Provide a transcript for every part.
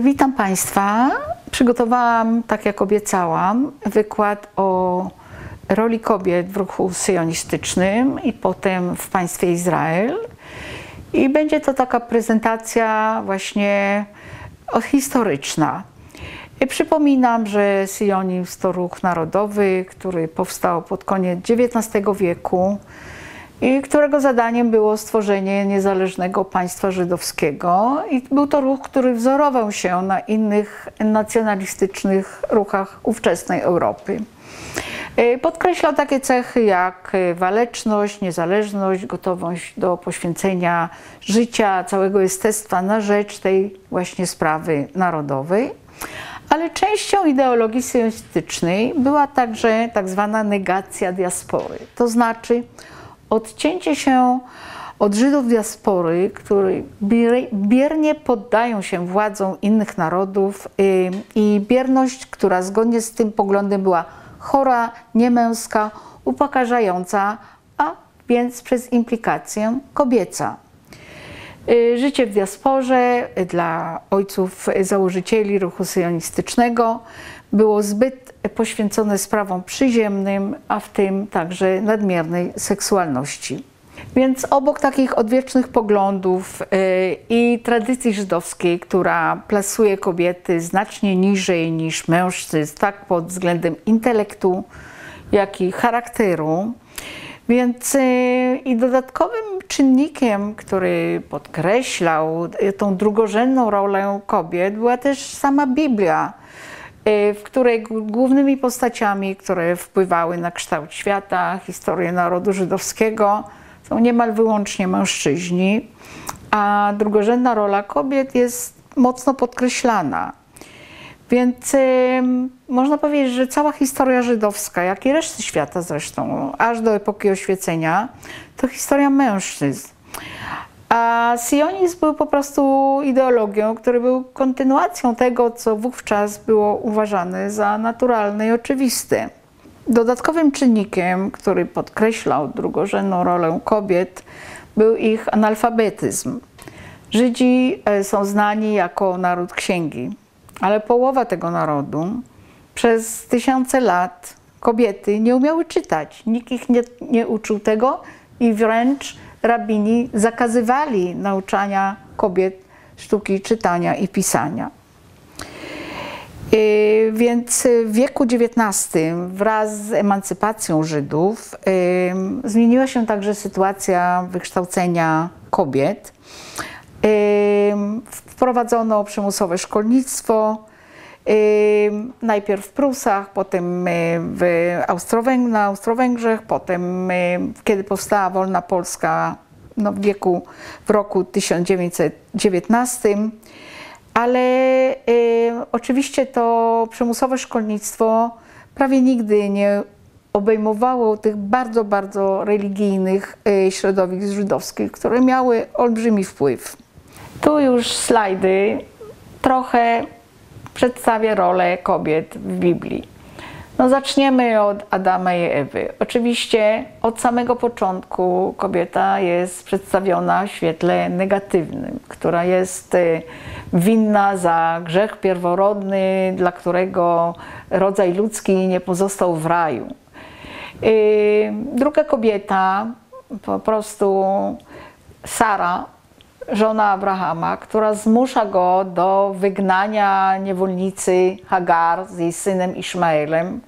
Witam Państwa. Przygotowałam, tak jak obiecałam, wykład o roli kobiet w ruchu syjonistycznym i potem w państwie Izrael. I będzie to taka prezentacja właśnie historyczna. I przypominam, że syjonizm to ruch narodowy, który powstał pod koniec XIX wieku i którego zadaniem było stworzenie niezależnego państwa żydowskiego. I był to ruch, który wzorował się na innych nacjonalistycznych ruchach ówczesnej Europy. Podkreślał takie cechy jak waleczność, niezależność, gotowość do poświęcenia życia, całego jestestwa na rzecz tej właśnie sprawy narodowej. Ale częścią ideologii sionistycznej była także tak zwana negacja diaspory, to znaczy odcięcie się od Żydów diaspory, którzy biernie poddają się władzom innych narodów i bierność, która zgodnie z tym poglądem była chora, niemęska, upokarzająca, a więc przez implikację kobieca. Życie w diasporze dla ojców założycieli ruchu syjonistycznego było zbyt poświęcone sprawom przyziemnym, a w tym także nadmiernej seksualności. Więc obok takich odwiecznych poglądów i tradycji żydowskiej, która plasuje kobiety znacznie niżej niż mężczyzn, tak pod względem intelektu, jak i charakteru, więc i dodatkowym czynnikiem, który podkreślał tą drugorzędną rolę kobiet, była też sama Biblia, w której głównymi postaciami, które wpływały na kształt świata, historię narodu żydowskiego, są niemal wyłącznie mężczyźni, a drugorzędna rola kobiet jest mocno podkreślana. Więc y, można powiedzieć, że cała historia żydowska, jak i reszty świata zresztą, aż do epoki oświecenia, to historia mężczyzn. A sionizm był po prostu ideologią, który był kontynuacją tego, co wówczas było uważane za naturalne i oczywiste. Dodatkowym czynnikiem, który podkreślał drugorzędną rolę kobiet, był ich analfabetyzm. Żydzi e, są znani jako naród księgi, ale połowa tego narodu przez tysiące lat kobiety nie umiały czytać. Nikt ich nie, nie uczył tego i wręcz rabini zakazywali nauczania kobiet sztuki czytania i pisania. Więc w wieku XIX wraz z emancypacją Żydów zmieniła się także sytuacja wykształcenia kobiet. Wprowadzono przymusowe szkolnictwo, najpierw w Prusach, potem w Austro-Węg na Austro-Węgrzech, potem kiedy powstała wolna Polska no, w wieku w roku 1919 ale y, oczywiście to przymusowe szkolnictwo prawie nigdy nie obejmowało tych bardzo, bardzo religijnych y, środowisk żydowskich, które miały olbrzymi wpływ. Tu już slajdy trochę przedstawia rolę kobiet w Biblii. No zaczniemy od Adama i Ewy. Oczywiście od samego początku kobieta jest przedstawiona w świetle negatywnym, która jest y, winna za grzech pierworodny, dla którego rodzaj ludzki nie pozostał w raju. Y, druga kobieta, po prostu Sara, żona Abrahama, która zmusza go do wygnania niewolnicy Hagar z jej synem Ishmaelem.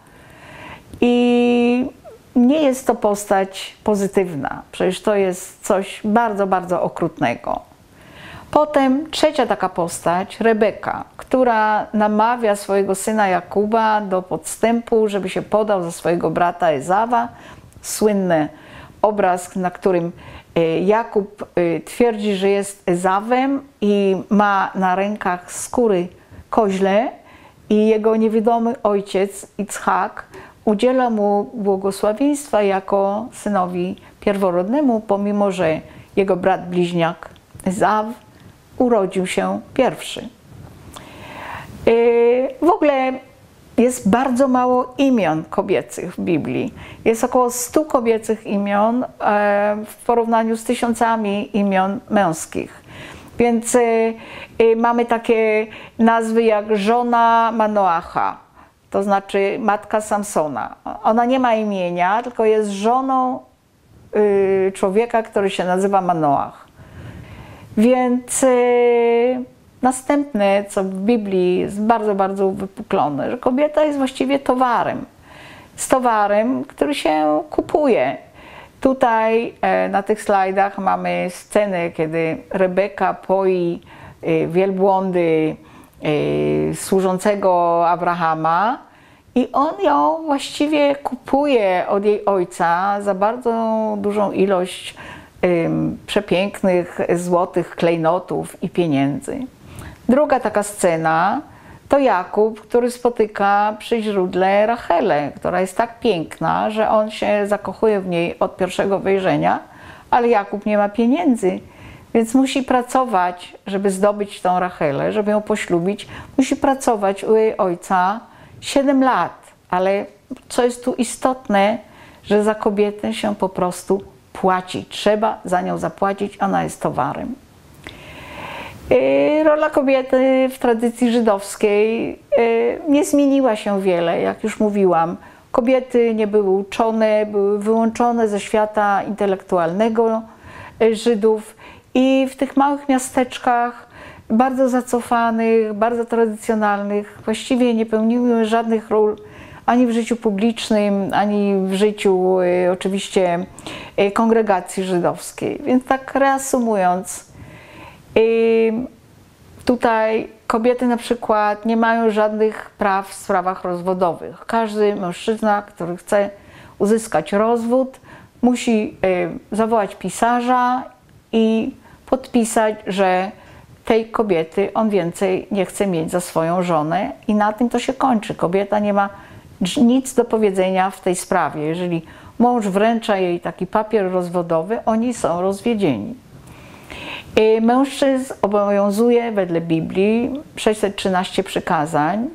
I nie jest to postać pozytywna, przecież to jest coś bardzo, bardzo okrutnego. Potem trzecia taka postać, Rebeka, która namawia swojego syna Jakuba do podstępu, żeby się podał za swojego brata Ezawa. Słynny obraz, na którym Jakub e, twierdzi, że jest Ezawem i ma na rękach skóry koźle i jego niewidomy ojciec Itzhak udziela mu błogosławieństwa jako synowi pierworodnemu, pomimo że jego brat bliźniak Ezaw urodził się pierwszy. Y, w ogóle jest bardzo mało imion kobiecych w Biblii. Jest około 100 kobiecych imion e, w porównaniu z tysiącami imion męskich. Więc y, y, mamy takie nazwy jak żona Manoacha, to znaczy matka Samsona. Ona nie ma imienia, tylko jest żoną y, człowieka, który się nazywa Manoach. Więc następne, co w Biblii jest bardzo, bardzo wypuklone, że kobieta jest właściwie towarem. Z towarem, który się kupuje. Tutaj e, na tych slajdach mamy scenę, kiedy Rebeka poi e, wielbłądy e, służącego Abrahama i on ją właściwie kupuje od jej ojca za bardzo dużą ilość przepięknych złotych klejnotów i pieniędzy. Druga taka scena to Jakub, który spotyka przy źródle Rachelę, która jest tak piękna, że on się zakochuje w niej od pierwszego wejrzenia, ale Jakub nie ma pieniędzy, więc musi pracować, żeby zdobyć tą Rachelę, żeby ją poślubić. Musi pracować u jej ojca 7 lat, ale co jest tu istotne, że za kobietę się po prostu płaci. Trzeba za nią zapłacić, ona jest towarem. Y, rola kobiety w tradycji żydowskiej y, nie zmieniła się wiele, jak już mówiłam. Kobiety nie były uczone, były wyłączone ze świata intelektualnego y, Żydów i w tych małych miasteczkach, bardzo zacofanych, bardzo tradycjonalnych, właściwie nie pełniły żadnych ról ani w życiu publicznym, ani w życiu oczywiście kongregacji żydowskiej. Więc tak reasumując, i tutaj kobiety na przykład nie mają żadnych praw w sprawach rozwodowych. Każdy mężczyzna, który chce uzyskać rozwód, musi y, zawołać pisarza i podpisać, że tej kobiety on więcej nie chce mieć za swoją żonę i na tym to się kończy. Kobieta nie ma nic do powiedzenia w tej sprawie. Jeżeli mąż wręcza jej taki papier rozwodowy, oni są rozwiedzieni. Mężczyzn obowiązuje wedle Biblii 613 przykazań,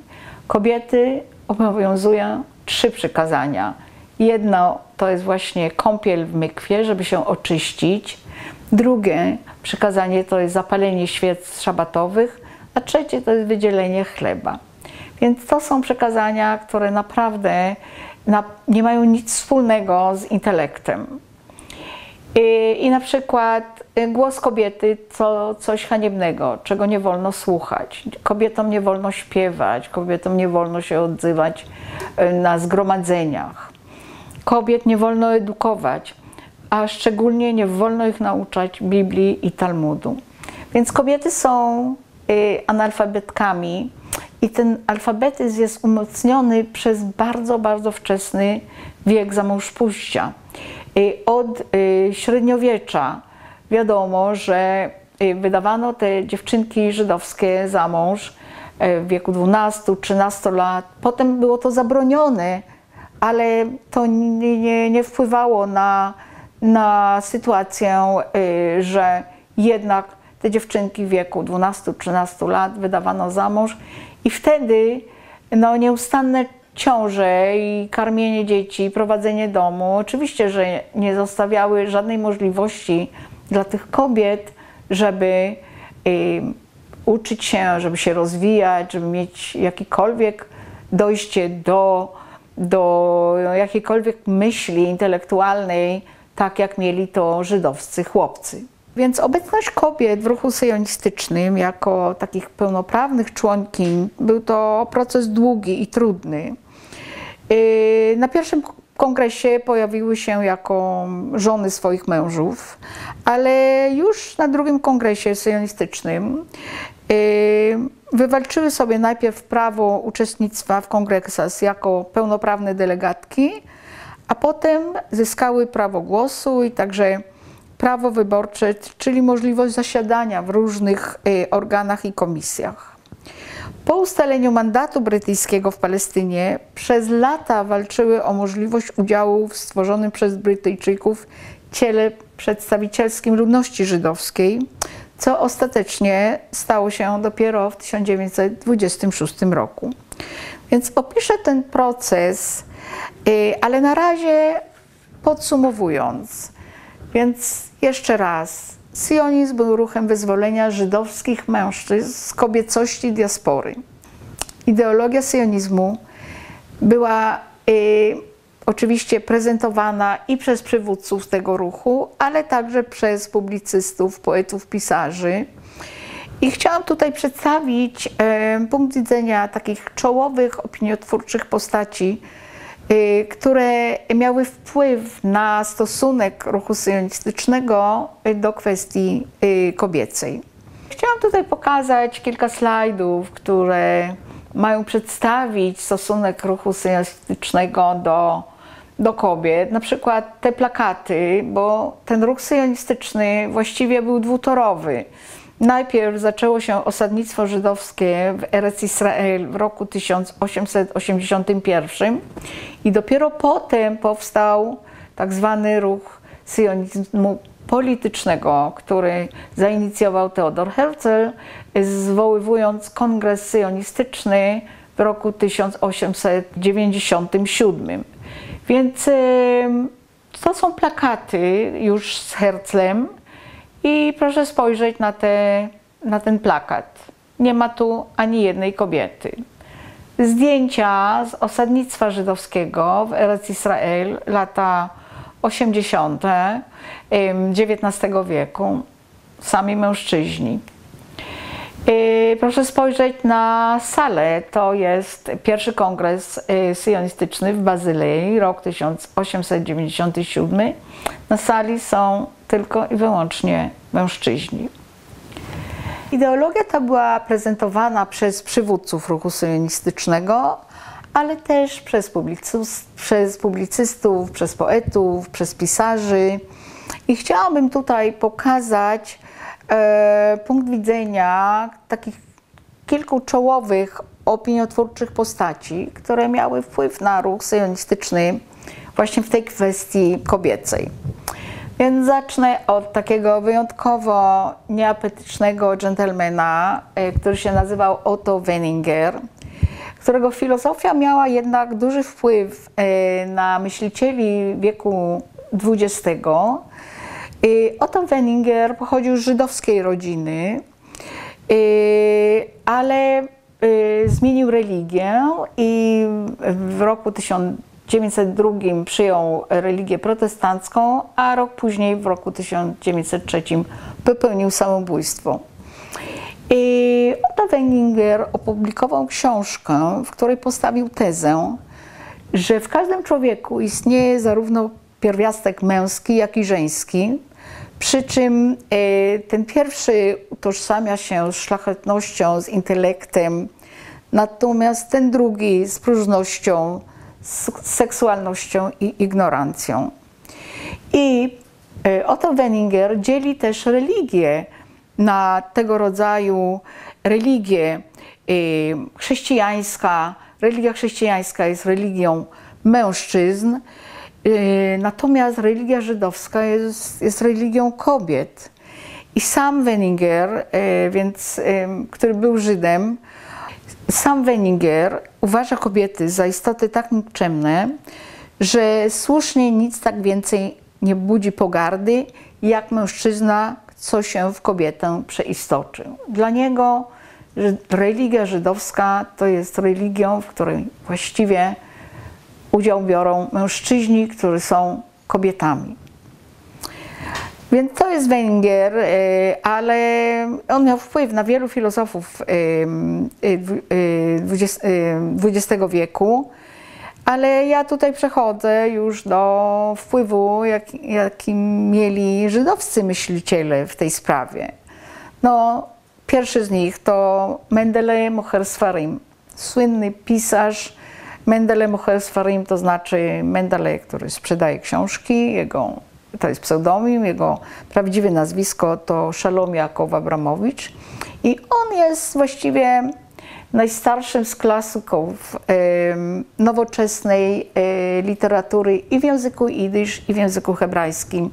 kobiety obowiązują trzy przykazania. Jedno to jest właśnie kąpiel w mykwie, żeby się oczyścić. Drugie przykazanie to jest zapalenie świec szabatowych, a trzecie to jest wydzielenie chleba. Więc to są przekazania, które naprawdę nie mają nic wspólnego z intelektem. I, i na przykład y, głos kobiety to coś haniebnego, czego nie wolno słuchać. Kobietom nie wolno śpiewać, kobietom nie wolno się odzywać y, na zgromadzeniach. Kobiet nie wolno edukować, a szczególnie nie wolno ich nauczać Biblii i Talmudu. Więc kobiety są y, analfabetkami i ten alfabetyzm jest umocniony przez bardzo, bardzo wczesny wiek zamążpójścia. Od y, średniowiecza wiadomo, że y, wydawano te dziewczynki żydowskie za mąż y, w wieku 12-13 lat. Potem było to zabronione, ale to nie, nie, nie wpływało na, na sytuację, że jednak te dziewczynki w wieku 12-13 lat wydawano za mąż i wtedy no, nieustanne ciąże i karmienie dzieci, prowadzenie domu, oczywiście, że nie zostawiały żadnej możliwości dla tych kobiet, żeby y, uczyć się, żeby się rozwijać, żeby mieć jakikolwiek dojście do, do jakiejkolwiek myśli intelektualnej, tak jak mieli to żydowscy chłopcy. Więc obecność kobiet w ruchu syjonistycznym jako takich pełnoprawnych członkiń był to proces długi i trudny. Y, na pierwszym kongresie pojawiły się jako żony swoich mężów, ale już na drugim kongresie syjonistycznym y, wywalczyły sobie najpierw prawo uczestnictwa w kongresach jako pełnoprawne delegatki, a potem zyskały prawo głosu i także prawo wyborcze, czyli możliwość zasiadania w różnych y, organach i komisjach. Po ustaleniu mandatu brytyjskiego w Palestynie przez lata walczyły o możliwość udziału w stworzonym przez Brytyjczyków ciele przedstawicielskim ludności żydowskiej, co ostatecznie stało się dopiero w 1926 roku. Więc opiszę ten proces, y, ale na razie podsumowując, więc jeszcze raz, Sionizm był ruchem wyzwolenia żydowskich mężczyzn z kobiecości diaspory. Ideologia sionizmu była y, oczywiście prezentowana i przez przywódców tego ruchu, ale także przez publicystów, poetów, pisarzy. I chciałam tutaj przedstawić e, punkt widzenia takich czołowych, opiniotwórczych postaci, które miały wpływ na stosunek ruchu sionistycznego do kwestii e, kobiecej. Chciałam tutaj pokazać kilka slajdów, które mają przedstawić stosunek ruchu sionistycznego do, do kobiet. Na przykład te plakaty, bo ten ruch sionistyczny właściwie był dwutorowy. Najpierw zaczęło się osadnictwo żydowskie w Eretz Israel w roku 1881 i dopiero potem powstał tak zwany ruch sionizmu politycznego, który zainicjował Theodor Herzl, zwoływując kongres syjonistyczny w roku 1897. Więc to są plakaty już z Herzlem i proszę spojrzeć na, te, na ten plakat. Nie ma tu ani jednej kobiety. Zdjęcia z osadnictwa żydowskiego w Eretz Israel, lata 80. XIX wieku, sami mężczyźni. Proszę spojrzeć na salę. To jest pierwszy kongres y, syjonistyczny w Bazylei, rok 1897. Na sali są tylko i wyłącznie mężczyźni. Ideologia ta była prezentowana przez przywódców ruchu syjonistycznego, ale też przez, przez publicystów, przez poetów, przez pisarzy. I chciałabym tutaj pokazać punkt widzenia takich kilku czołowych opiniotwórczych postaci, które miały wpływ na ruch syjonistyczny właśnie w tej kwestii kobiecej. Więc zacznę od takiego wyjątkowo nieapetycznego dżentelmena, e, który się nazywał Otto Wenninger, którego filozofia miała jednak duży wpływ e, na myślicieli wieku XX. Otto Wenninger pochodził z żydowskiej rodziny, e, ale zmienił religię i w roku 1000 1902 przyjął religię protestancką, a rok później, w roku 1903, popełnił samobójstwo. I Otto Wenninger opublikował książkę, w której postawił tezę, że w każdym człowieku istnieje zarówno pierwiastek męski, jak i żeński, przy czym e, ten pierwszy utożsamia się z szlachetnością, z intelektem, natomiast ten drugi z próżnością, z seksualnością i ignorancją. I e, Otto Wenninger dzieli też religię na tego rodzaju religię e, chrześcijańska. Religia chrześcijańska jest religią mężczyzn, natomiast religia żydowska jest, jest religią kobiet. I sam Wenninger, więc, który był Żydem, sam Wenninger uważa kobiety za istoty tak nikczemne, że słusznie nic tak więcej nie budzi pogardy, jak mężczyzna, co się w kobietę przeistoczył. Dla niego religia żydowska to jest religią, w której właściwie udział biorą mężczyźni, którzy są kobietami. Więc to jest Węgier, y, ale on miał wpływ na wielu filozofów XX y, y, wieku. Ale ja tutaj przechodzę już do wpływu, jaki, jaki mieli żydowscy myśliciele w tej sprawie. No, pierwszy z nich to Mendele Moher Sfarim, słynny pisarz Mendele Moher Sfarim, to znaczy Mendele, który sprzedaje książki, jego to jest pseudonim, jego prawdziwe nazwisko to Szalom Jakow Abramowicz. I on jest właściwie najstarszym z klasyków nowoczesnej e, literatury i w języku jidysz, i w języku hebrajskim,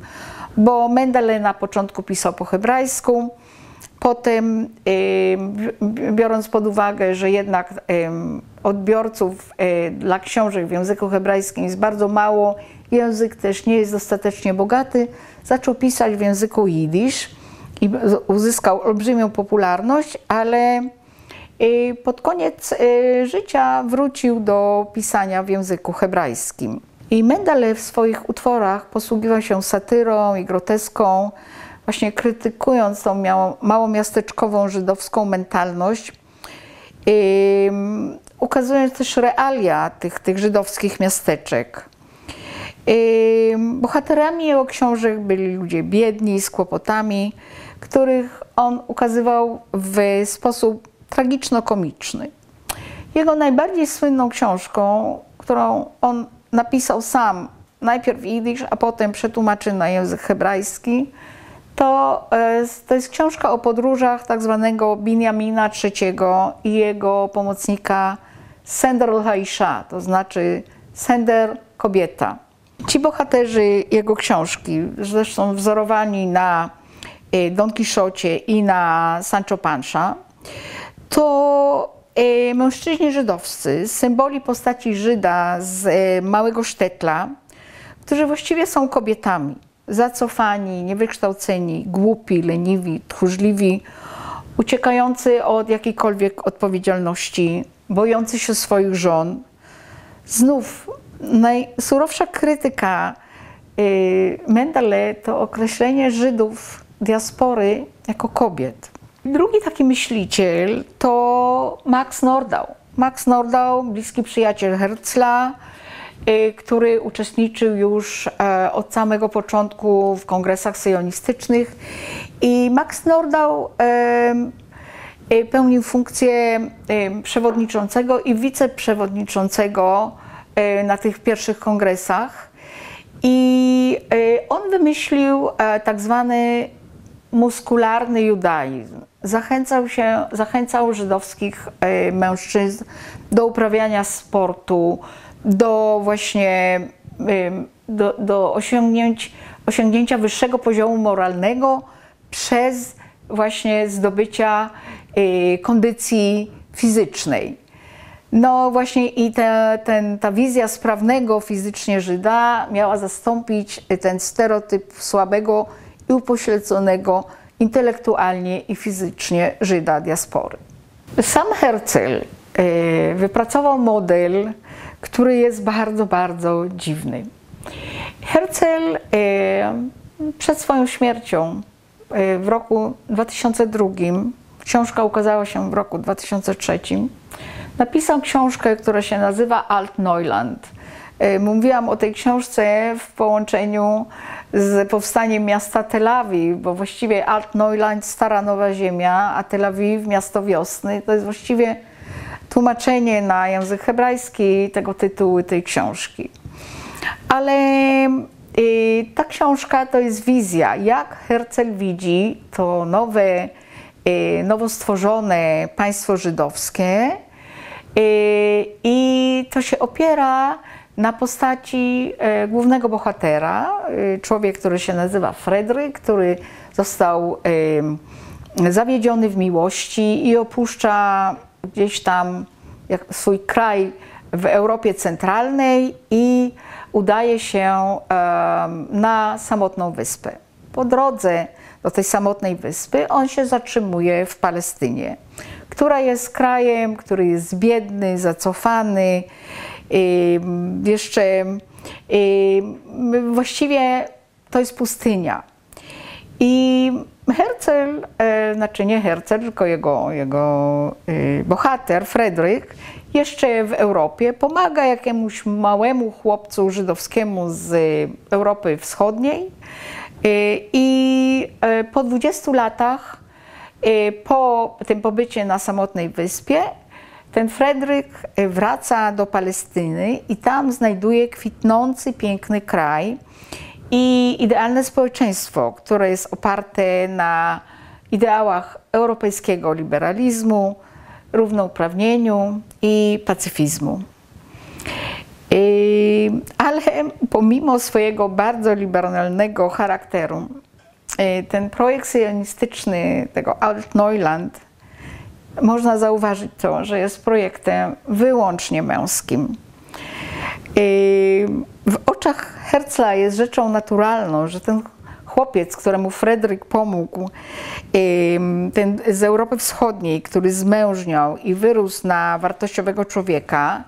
bo Mendele na początku pisał po hebrajsku, potem biorąc pod uwagę, że jednak odbiorców e, dla książek w języku hebrajskim jest bardzo mało, język też nie jest dostatecznie bogaty, zaczął pisać w języku jidysz i uzyskał olbrzymią popularność, ale pod koniec życia wrócił do pisania w języku hebrajskim. I Mendele w swoich utworach posługiwał się satyrą i groteską, właśnie krytykując tą małomiasteczkową żydowską mentalność, ukazując też realia tych, tych żydowskich miasteczek. Bohaterami jego książek byli ludzie biedni, z kłopotami, których on ukazywał w sposób tragiczno-komiczny. Jego najbardziej słynną książką, którą on napisał sam, najpierw w jidysz, a potem przetłumaczył na język hebrajski, to, e, to jest książka o podróżach tak zwanego Binjamina III i jego pomocnika Sender Haisha, to znaczy Sender kobieta. Ci bohaterzy jego książki, zresztą wzorowani na e, Don Quixocie i na Sancho Panza, to e, mężczyźni żydowscy, symboli postaci Żyda z małego sztetla, którzy właściwie są kobietami zacofani, niewykształceni, głupi, leniwi, tchórzliwi, uciekający od jakiejkolwiek odpowiedzialności, bojący się swoich żon. Znów najsurowsza krytyka y, Mendele to określenie Żydów diaspory jako kobiet. Drugi taki myśliciel to Max Nordau. Max Nordau, bliski przyjaciel Herzla, który uczestniczył już e, od samego początku w kongresach syjonistycznych i Max Nordau y, pełnił funkcję przewodniczącego i wiceprzewodniczącego y, na tych pierwszych kongresach. I on wymyślił e, tak zwany muskularny judaizm. Zachęcał, się, zachęcał żydowskich mężczyzn do uprawiania sportu, do właśnie do, do osiągnięć, osiągnięcia wyższego poziomu moralnego przez właśnie zdobycia y, kondycji fizycznej. No właśnie i te, ten, ta wizja sprawnego fizycznie Żyda miała zastąpić ten stereotyp słabego i upośledzonego intelektualnie i fizycznie Żyda diaspory. Sam Herzl y, wypracował model który jest bardzo, bardzo dziwny. Herzl e, przed swoją śmiercią e, w roku 2002, książka ukazała się w roku 2003, napisał książkę, która się nazywa Alt-Neuland. E, mówiłam o tej książce w połączeniu z powstaniem miasta Tel Awiw, bo właściwie Alt-Neuland, Stara Nowa Ziemia, a Tel Awiw, miasto wiosny, to jest właściwie tłumaczenie na język hebrajski tego tytułu tej książki. Ale y, ta książka to jest wizja, jak Herzl widzi to nowe, y, nowo stworzone państwo żydowskie y, i to się opiera na postaci y, głównego bohatera, człowiek, który się nazywa Fredryk, który został zawiedziony w miłości i opuszcza gdzieś tam swój kraj w Europie Centralnej i udaje się na samotną wyspę. Po drodze do tej samotnej wyspy on się zatrzymuje w Palestynie, która jest krajem, który jest biedny, zacofany, jeszcze właściwie to jest pustynia. I Herzl, e, znaczy nie Herzl, tylko jego, jego e, bohater, Fredryk, jeszcze w Europie pomaga jakiemuś małemu chłopcu żydowskiemu z Europy Wschodniej e, i po 20 latach, po tym pobycie na samotnej wyspie, ten Fredryk wraca do Palestyny i tam znajduje kwitnący, piękny kraj i idealne społeczeństwo, które jest oparte na ideałach europejskiego liberalizmu, równouprawnieniu i pacyfizmu. Ale pomimo swojego bardzo liberalnego charakteru, y, ten projekt syjonistyczny tego Alt-Neuland można zauważyć to, że jest projektem wyłącznie męskim. W oczach Herzla jest rzeczą naturalną, że ten chłopiec, któremu Fredryk pomógł, ten z Europy Wschodniej, który zmężniał i wyrósł na wartościowego człowieka,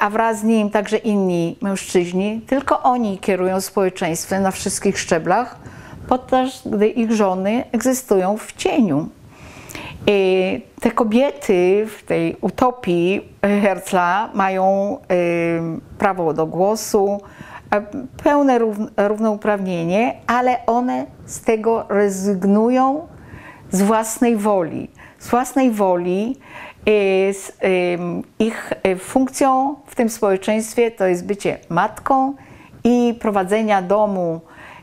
a wraz z nim także inni mężczyźni, tylko oni kierują społeczeństwem na wszystkich szczeblach, podczas gdy ich żony egzystują w cieniu. Te kobiety w tej utopii Herzla mają prawo do głosu, pełne równouprawnienie, ale one z tego rezygnują z własnej woli. Z własnej woli ich e, funkcją w tym społeczeństwie to jest bycie matką i prowadzenia domu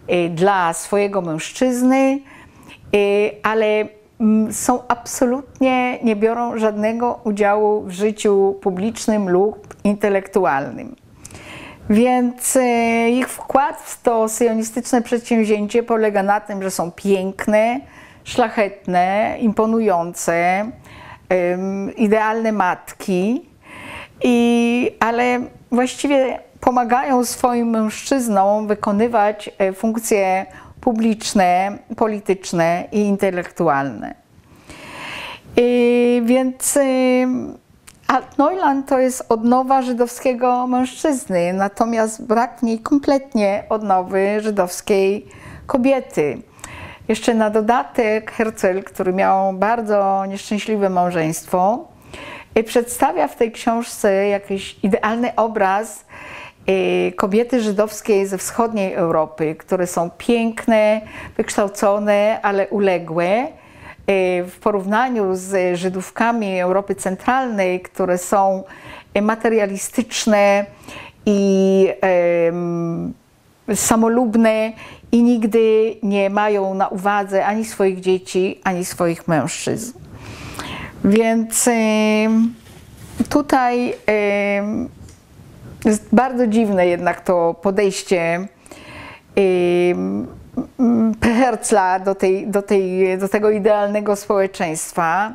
e, dla swojego mężczyzny, e, ale są absolutnie, nie biorą żadnego udziału w życiu publicznym lub intelektualnym. Więc e, ich wkład w to syjonistyczne przedsięwzięcie polega na tym, że są piękne, szlachetne, imponujące, idealne matki, i, ale właściwie pomagają swoim mężczyznom wykonywać e, funkcje publiczne, polityczne i intelektualne. I więc Altneuland to jest odnowa żydowskiego mężczyzny, natomiast brak w niej kompletnie odnowy żydowskiej kobiety. Jeszcze na dodatek Herzl, który miał bardzo nieszczęśliwe małżeństwo, przedstawia w tej książce jakiś idealny obraz Y, kobiety żydowskie ze wschodniej Europy, które są piękne, wykształcone, ale uległe, y, w porównaniu z Żydówkami Europy Centralnej, które są materialistyczne i samolubne i nigdy nie mają na uwadze ani swoich dzieci, ani swoich mężczyzn. Więc tutaj jest bardzo dziwne jednak to podejście Herzla do, tej, do, tej, do tego idealnego społeczeństwa.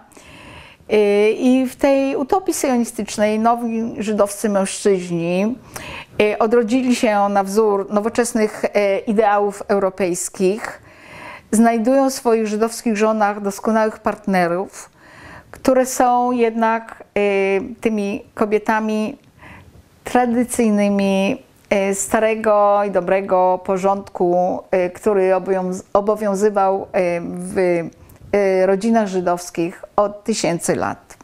Y, I w tej utopii sionistycznej nowi żydowscy mężczyźni y, odrodzili się na wzór nowoczesnych y, ideałów europejskich, znajdują w swoich żydowskich żonach doskonałych partnerów, które są jednak tymi kobietami tradycyjnymi e, starego i dobrego porządku, e, który obowiązywał e, w rodzinach żydowskich od tysięcy lat.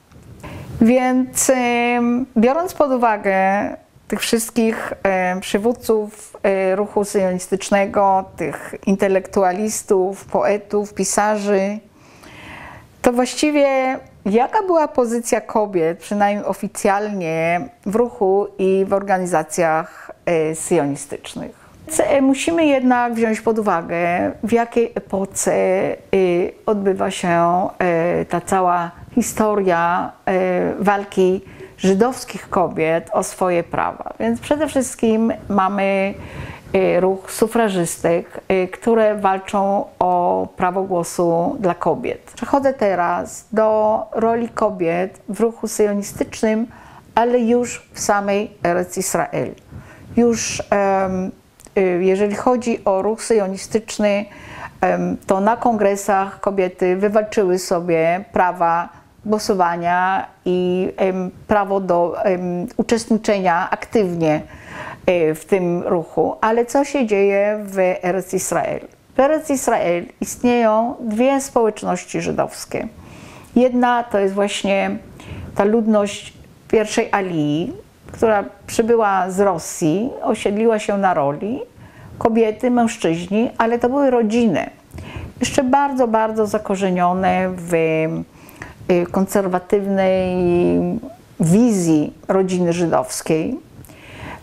Więc biorąc pod uwagę tych wszystkich przywódców ruchu syjonistycznego, tych intelektualistów, poetów, pisarzy, to właściwie Jaka była pozycja kobiet, przynajmniej oficjalnie, w ruchu i w organizacjach e, syjonistycznych? E, musimy jednak wziąć pod uwagę, w jakiej epoce e, odbywa się ta cała historia walki żydowskich kobiet o swoje prawa. Więc przede wszystkim mamy ruch sufrażystek, y, które walczą o prawo głosu dla kobiet. Przechodzę teraz do roli kobiet w ruchu syjonistycznym, ale już w samej Eretz Israel. Już y, jeżeli chodzi o ruch syjonistyczny, to na kongresach kobiety wywalczyły sobie prawa głosowania i prawo do uczestniczenia aktywnie w tym ruchu, ale co się dzieje w Eretz Israel? W Eretz Israel istnieją dwie społeczności żydowskie. Jedna to jest właśnie ta ludność pierwszej Alii, która przybyła z Rosji, osiedliła się na roli, kobiety, mężczyźni, ale to były rodziny. Jeszcze bardzo, bardzo zakorzenione w e, konserwatywnej wizji rodziny żydowskiej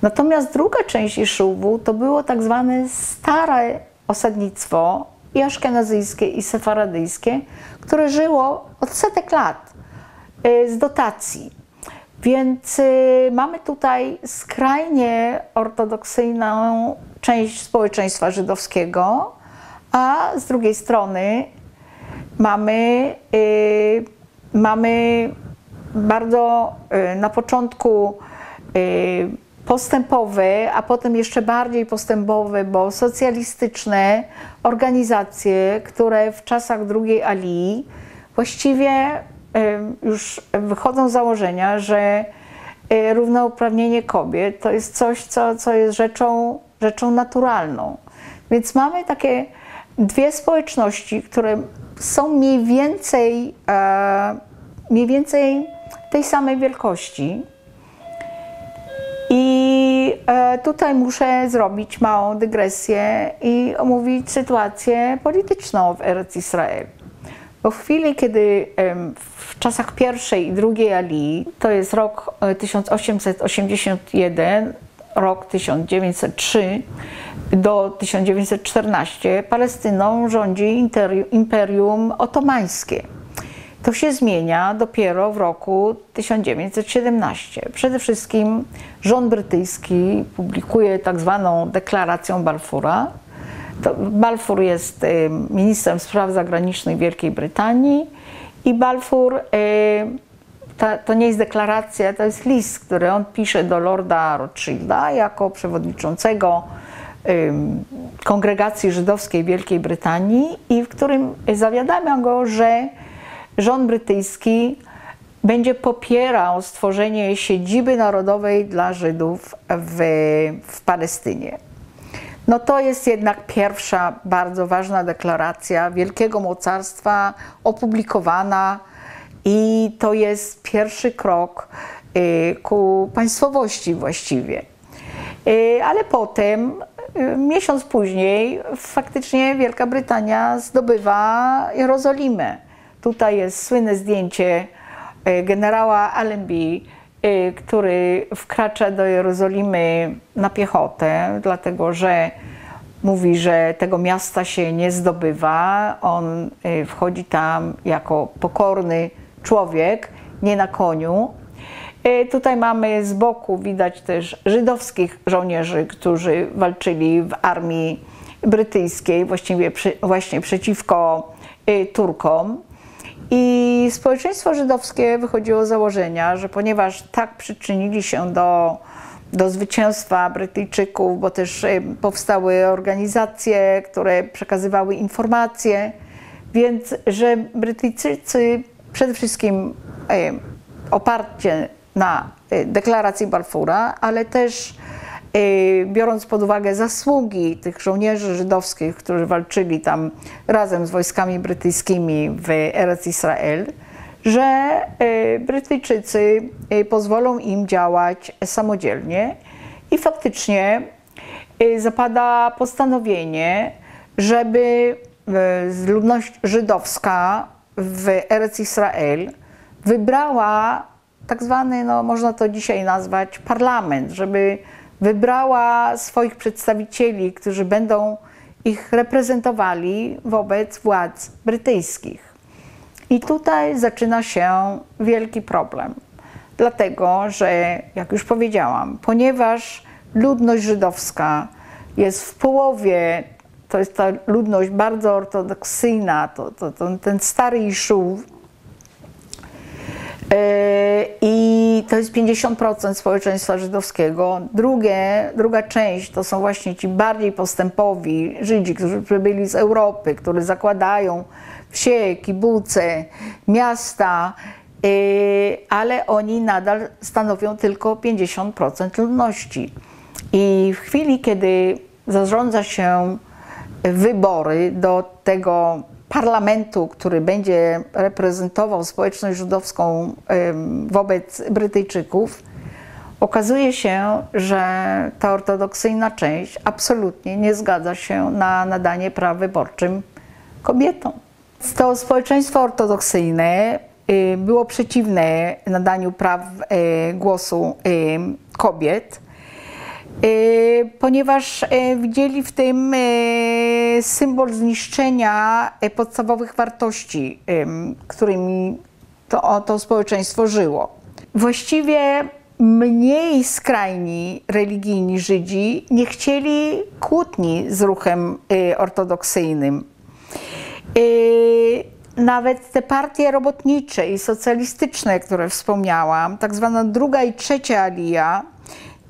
Natomiast druga część Iszuwu to było tak zwane stare osadnictwo i aszkenazyjskie i sefaradyjskie, które żyło od setek lat y, z dotacji. Więc y, mamy tutaj skrajnie ortodoksyjną część społeczeństwa żydowskiego, a z drugiej strony mamy, y, mamy bardzo na początku postępowe, a potem jeszcze bardziej postępowe, bo socjalistyczne organizacje, które w czasach drugiej Ali właściwie już wychodzą z założenia, że e, równouprawnienie kobiet to jest coś, co, co jest rzeczą, rzeczą naturalną. Więc mamy takie dwie społeczności, które są mniej więcej, e, mniej więcej tej samej wielkości. I e, tutaj muszę zrobić małą dygresję i omówić sytuację polityczną w Eretz Israel. Bo w chwili, kiedy w czasach pierwszej i drugiej Ali, to jest rok 1881, e, rok 1903 do 1914, Palestyną rządzi Imperium Otomańskie. To się zmienia dopiero w roku 1917. Przede wszystkim rząd brytyjski publikuje tak zwaną deklarację Balfoura, Balfour jest y, ministrem spraw zagranicznych Wielkiej Brytanii i Balfour y, to nie jest deklaracja, to jest list, który on pisze do Lorda Rothschilda jako przewodniczącego kongregacji żydowskiej Wielkiej Brytanii i w którym zawiadamia go, że rząd brytyjski będzie popierał stworzenie siedziby narodowej dla Żydów w, w Palestynie. No to jest jednak pierwsza bardzo ważna deklaracja Wielkiego Mocarstwa opublikowana i to jest pierwszy krok y, ku państwowości właściwie. Y, ale potem, y, miesiąc później, faktycznie Wielka Brytania zdobywa Jerozolimę. Tutaj jest słynne zdjęcie generała Allenby, Y, który wkracza do Jerozolimy na piechotę, dlatego że mówi, że tego miasta się nie zdobywa. On y, wchodzi tam jako pokorny człowiek, nie na koniu. Tutaj mamy z boku widać też żydowskich żołnierzy, którzy walczyli w armii brytyjskiej, właściwie właśnie przeciwko Turkom. I społeczeństwo żydowskie wychodziło z założenia, że ponieważ tak przyczynili się do, do zwycięstwa Brytyjczyków, bo też e, powstały organizacje, które przekazywały informacje, więc że Brytyjczycy przede wszystkim e, oparcie na e, deklaracji Balfoura, ale też biorąc pod uwagę zasługi tych żołnierzy żydowskich, którzy walczyli tam razem z wojskami brytyjskimi w Eretz Israel, że y, Brytyjczycy y, pozwolą im działać samodzielnie i faktycznie zapada postanowienie, żeby ludność żydowska w Eretz Israel wybrała tak zwany, no można to dzisiaj nazwać, parlament, żeby wybrała swoich przedstawicieli, którzy będą ich reprezentowali wobec władz brytyjskich. I tutaj zaczyna się wielki problem. Dlatego, że, jak już powiedziałam, ponieważ ludność żydowska jest w połowie, to jest ta ludność bardzo ortodoksyjna, to, to, to ten stary Iszów, I to jest 50% społeczeństwa żydowskiego. Drugie, druga część to są właśnie ci bardziej postępowi Żydzi, którzy przybyli z Europy, którzy zakładają wsie, kibuce, miasta, e, ale oni nadal stanowią tylko 50% ludności. I w chwili, kiedy zarządza się wybory do tego parlamentu, który będzie reprezentował społeczność żydowską wobec Brytyjczyków, okazuje się, że ta ortodoksyjna część absolutnie nie zgadza się na nadanie praw wyborczym kobietom. To społeczeństwo ortodoksyjne y, było przeciwne nadaniu praw y, głosu y, kobiet ponieważ y, widzieli w tym y, symbol zniszczenia podstawowych wartości, którymi to, to społeczeństwo żyło. Właściwie mniej skrajni religijni Żydzi nie chcieli kłótni z ruchem ortodoksyjnym. Nawet te partie robotnicze i socjalistyczne, które wspomniałam, tak zwana druga i trzecia alia,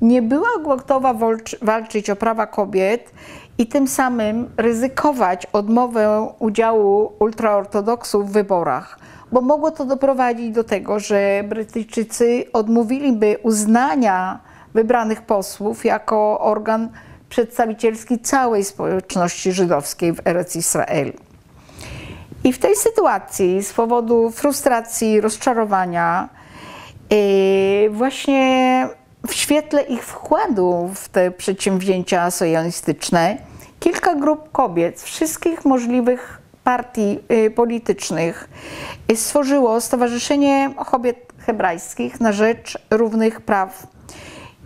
nie była gotowa walczyć o prawa kobiet i tym samym ryzykować odmowę udziału ultraortodoksów w wyborach, bo mogło to doprowadzić do tego, że Brytyjczycy odmówiliby uznania wybranych posłów jako organ przedstawicielski całej społeczności żydowskiej w Eretz Israel. I w tej sytuacji z powodu frustracji, rozczarowania, yy, właśnie w świetle ich wkładu w te przedsięwzięcia sojonistyczne, kilka grup kobiet z wszystkich możliwych partii yy, politycznych yy, stworzyło Stowarzyszenie Kobiet Hebrajskich na rzecz równych praw.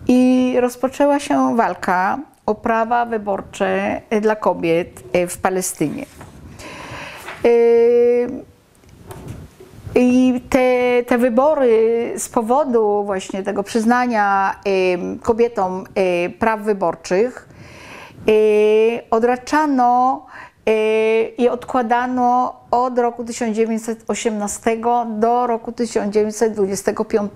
I rozpoczęła się walka o prawa wyborcze dla kobiet w Palestynie. I te, te wybory z powodu właśnie tego przyznania kobietom praw wyborczych odraczano i odkładano od roku 1918 do roku 1925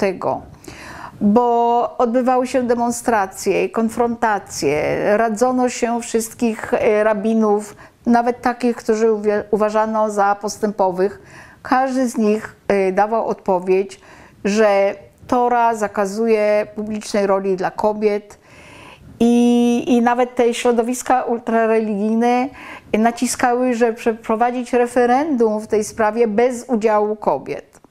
bo odbywały się demonstracje, konfrontacje, radzono się wszystkich rabinów, nawet takich, którzy uważano za postępowych, każdy z nich y, dawał odpowiedź, że Tora zakazuje publicznej roli dla kobiet i, i nawet te środowiska ultrareligijne naciskały, że przeprowadzić referendum w tej sprawie bez udziału kobiet.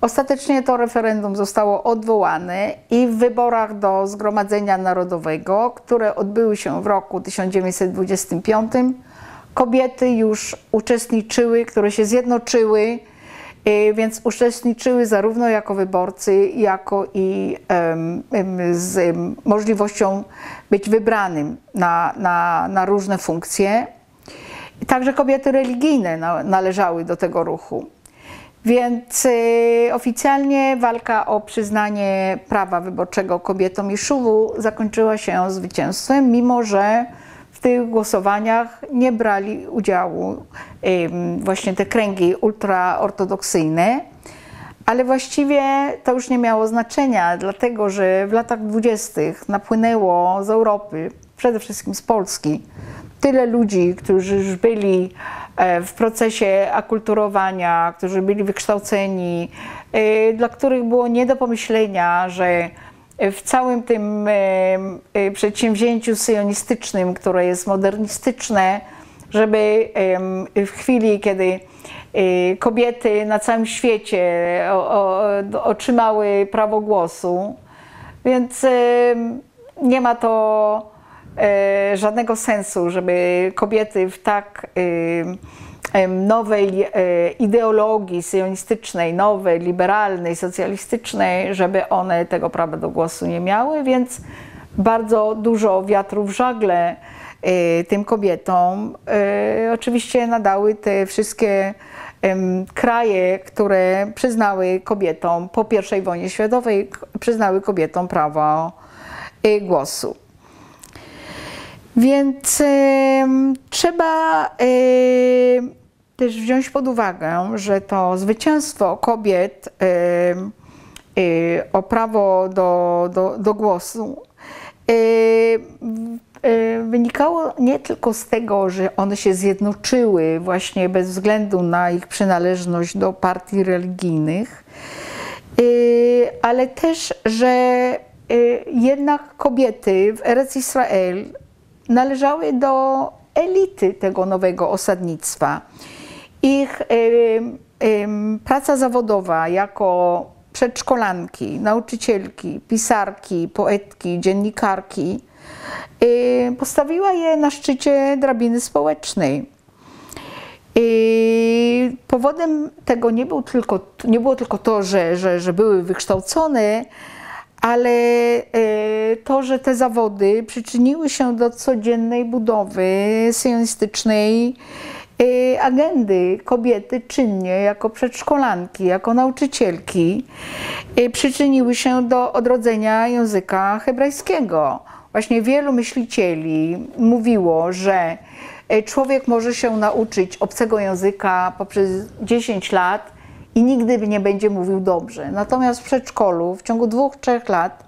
Ostatecznie to referendum zostało odwołane i w wyborach do Zgromadzenia Narodowego, które odbyły się w roku 1925, kobiety już uczestniczyły, które się zjednoczyły, y, więc uczestniczyły zarówno jako wyborcy, jako i z możliwością być wybranym na, na, na różne funkcje. Także kobiety religijne należały do tego ruchu. Więc y, oficjalnie walka o przyznanie prawa wyborczego kobietom i szuwu zakończyła się zwycięstwem, mimo że tych głosowaniach nie brali udziału właśnie te kręgi ultraortodoksyjne. Ale właściwie to już nie miało znaczenia, dlatego że w latach dwudziestych napłynęło z Europy, przede wszystkim z Polski, tyle ludzi, którzy już byli e, w procesie akulturowania, którzy byli wykształceni, e, dla których było nie do pomyślenia, że w całym tym e, przedsięwzięciu syjonistycznym, które jest modernistyczne, żeby w chwili, kiedy kobiety na całym świecie otrzymały prawo głosu, więc nie ma to E, żadnego sensu, żeby kobiety w tak e, nowej e, ideologii syjonistycznej, nowej, liberalnej, socjalistycznej, żeby one tego prawa do głosu nie miały, więc bardzo dużo wiatru w żagle tym kobietom. Oczywiście nadały te wszystkie kraje, które przyznały kobietom po I wojnie światowej, przyznały kobietom prawo głosu. Więc trzeba też wziąć pod uwagę, że to zwycięstwo kobiet y, o prawo do, do, do głosu wynikało nie tylko z tego, że one się zjednoczyły właśnie bez względu na ich przynależność do partii religijnych, ale też, że jednak kobiety w Eretz Israel należały do elity tego nowego osadnictwa. Ich praca zawodowa jako przedszkolanki, nauczycielki, pisarki, poetki, dziennikarki postawiła je na szczycie drabiny społecznej. I powodem tego nie, był tylko, nie było tylko to, że, że, że były wykształcone, ale e, to, że te zawody przyczyniły się do codziennej budowy sionistycznej e, agendy kobiety czynnie jako przedszkolanki, jako nauczycielki, e, przyczyniły się do odrodzenia języka hebrajskiego. Właśnie wielu myślicieli mówiło, że człowiek może się nauczyć obcego języka poprzez 10 lat, i nigdy nie będzie mówił dobrze. Natomiast w przedszkolu w ciągu dwóch, trzech lat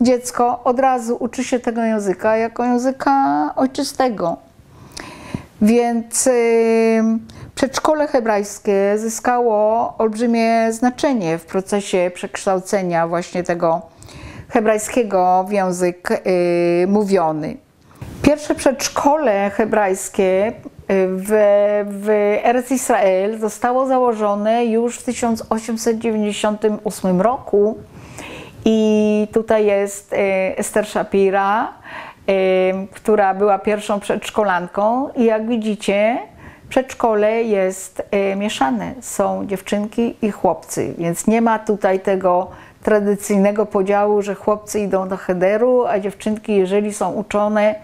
dziecko od razu uczy się tego języka jako języka ojczystego. Więc y, przedszkole hebrajskie zyskało olbrzymie znaczenie w procesie przekształcenia właśnie tego hebrajskiego w język y, mówiony. Pierwsze przedszkole hebrajskie w, w Eretz Israel zostało założone już w 1898 roku i tutaj jest Esther Shapira, która była pierwszą przedszkolanką i jak widzicie przedszkole jest mieszane, są dziewczynki i chłopcy, więc nie ma tutaj tego tradycyjnego podziału, że chłopcy idą do Hederu, a dziewczynki jeżeli są uczone,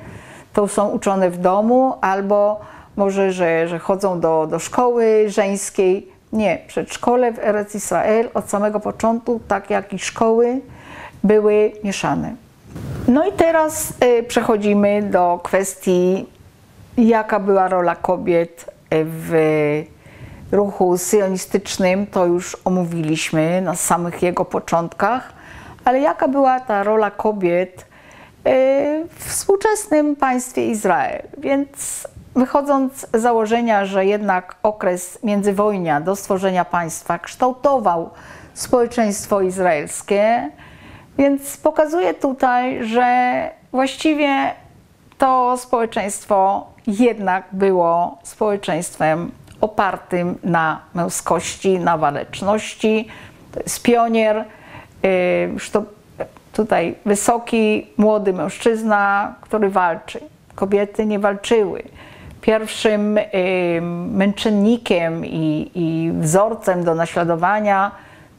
to są uczone w domu albo może, że, że chodzą do, do szkoły żeńskiej. Nie, przedszkole w Eretz Israel od samego początku, tak jak i szkoły, były mieszane. No i teraz y, przechodzimy do kwestii, jaka była rola kobiet w ruchu syjonistycznym. To już omówiliśmy na samych jego początkach, ale jaka była ta rola kobiet y, w współczesnym państwie Izrael? Więc wychodząc z założenia, że jednak okres międzywojnia do stworzenia państwa kształtował społeczeństwo izraelskie, więc pokazuje tutaj, że właściwie to społeczeństwo jednak było społeczeństwem opartym na męskości, na waleczności. To jest pionier, to tutaj wysoki, młody mężczyzna, który walczy. Kobiety nie walczyły. Pierwszym męczennikiem i, i wzorcem do naśladowania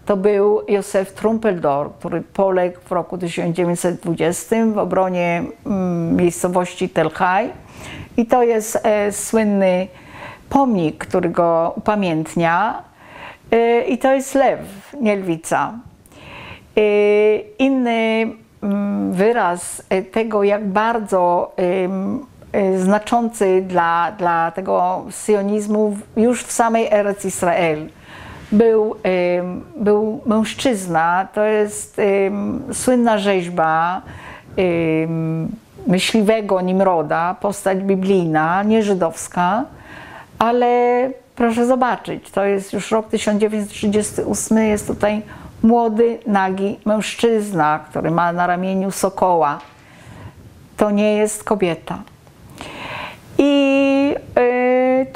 to był Józef Trumpeldor, który poległ w roku 1920 w obronie mm, miejscowości Tel Hai. I to jest e, słynny pomnik, który go upamiętnia. E, I to jest lew, nie lwica. E, inny mm, wyraz tego, jak bardzo znaczący dla, dla tego sionizmu już w samej Eretz Israel był, był mężczyzna, to jest słynna rzeźba myśliwego Nimroda, postać biblijna, nie żydowska, ale proszę zobaczyć, to jest już rok 1938, jest tutaj młody, nagi mężczyzna, który ma na ramieniu sokoła. To nie jest kobieta. I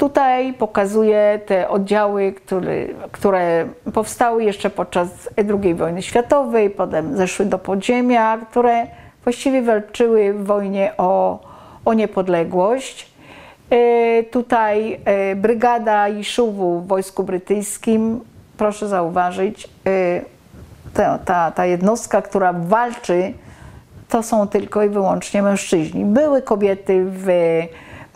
tutaj pokazuje te oddziały, które, które powstały jeszcze podczas II wojny światowej, potem zeszły do podziemia, które właściwie walczyły w wojnie o, o niepodległość. Y, tutaj y, brygada Jiszuwu w wojsku brytyjskim, proszę zauważyć, ta, ta, ta jednostka, która walczy, to są tylko i wyłącznie mężczyźni. Były kobiety w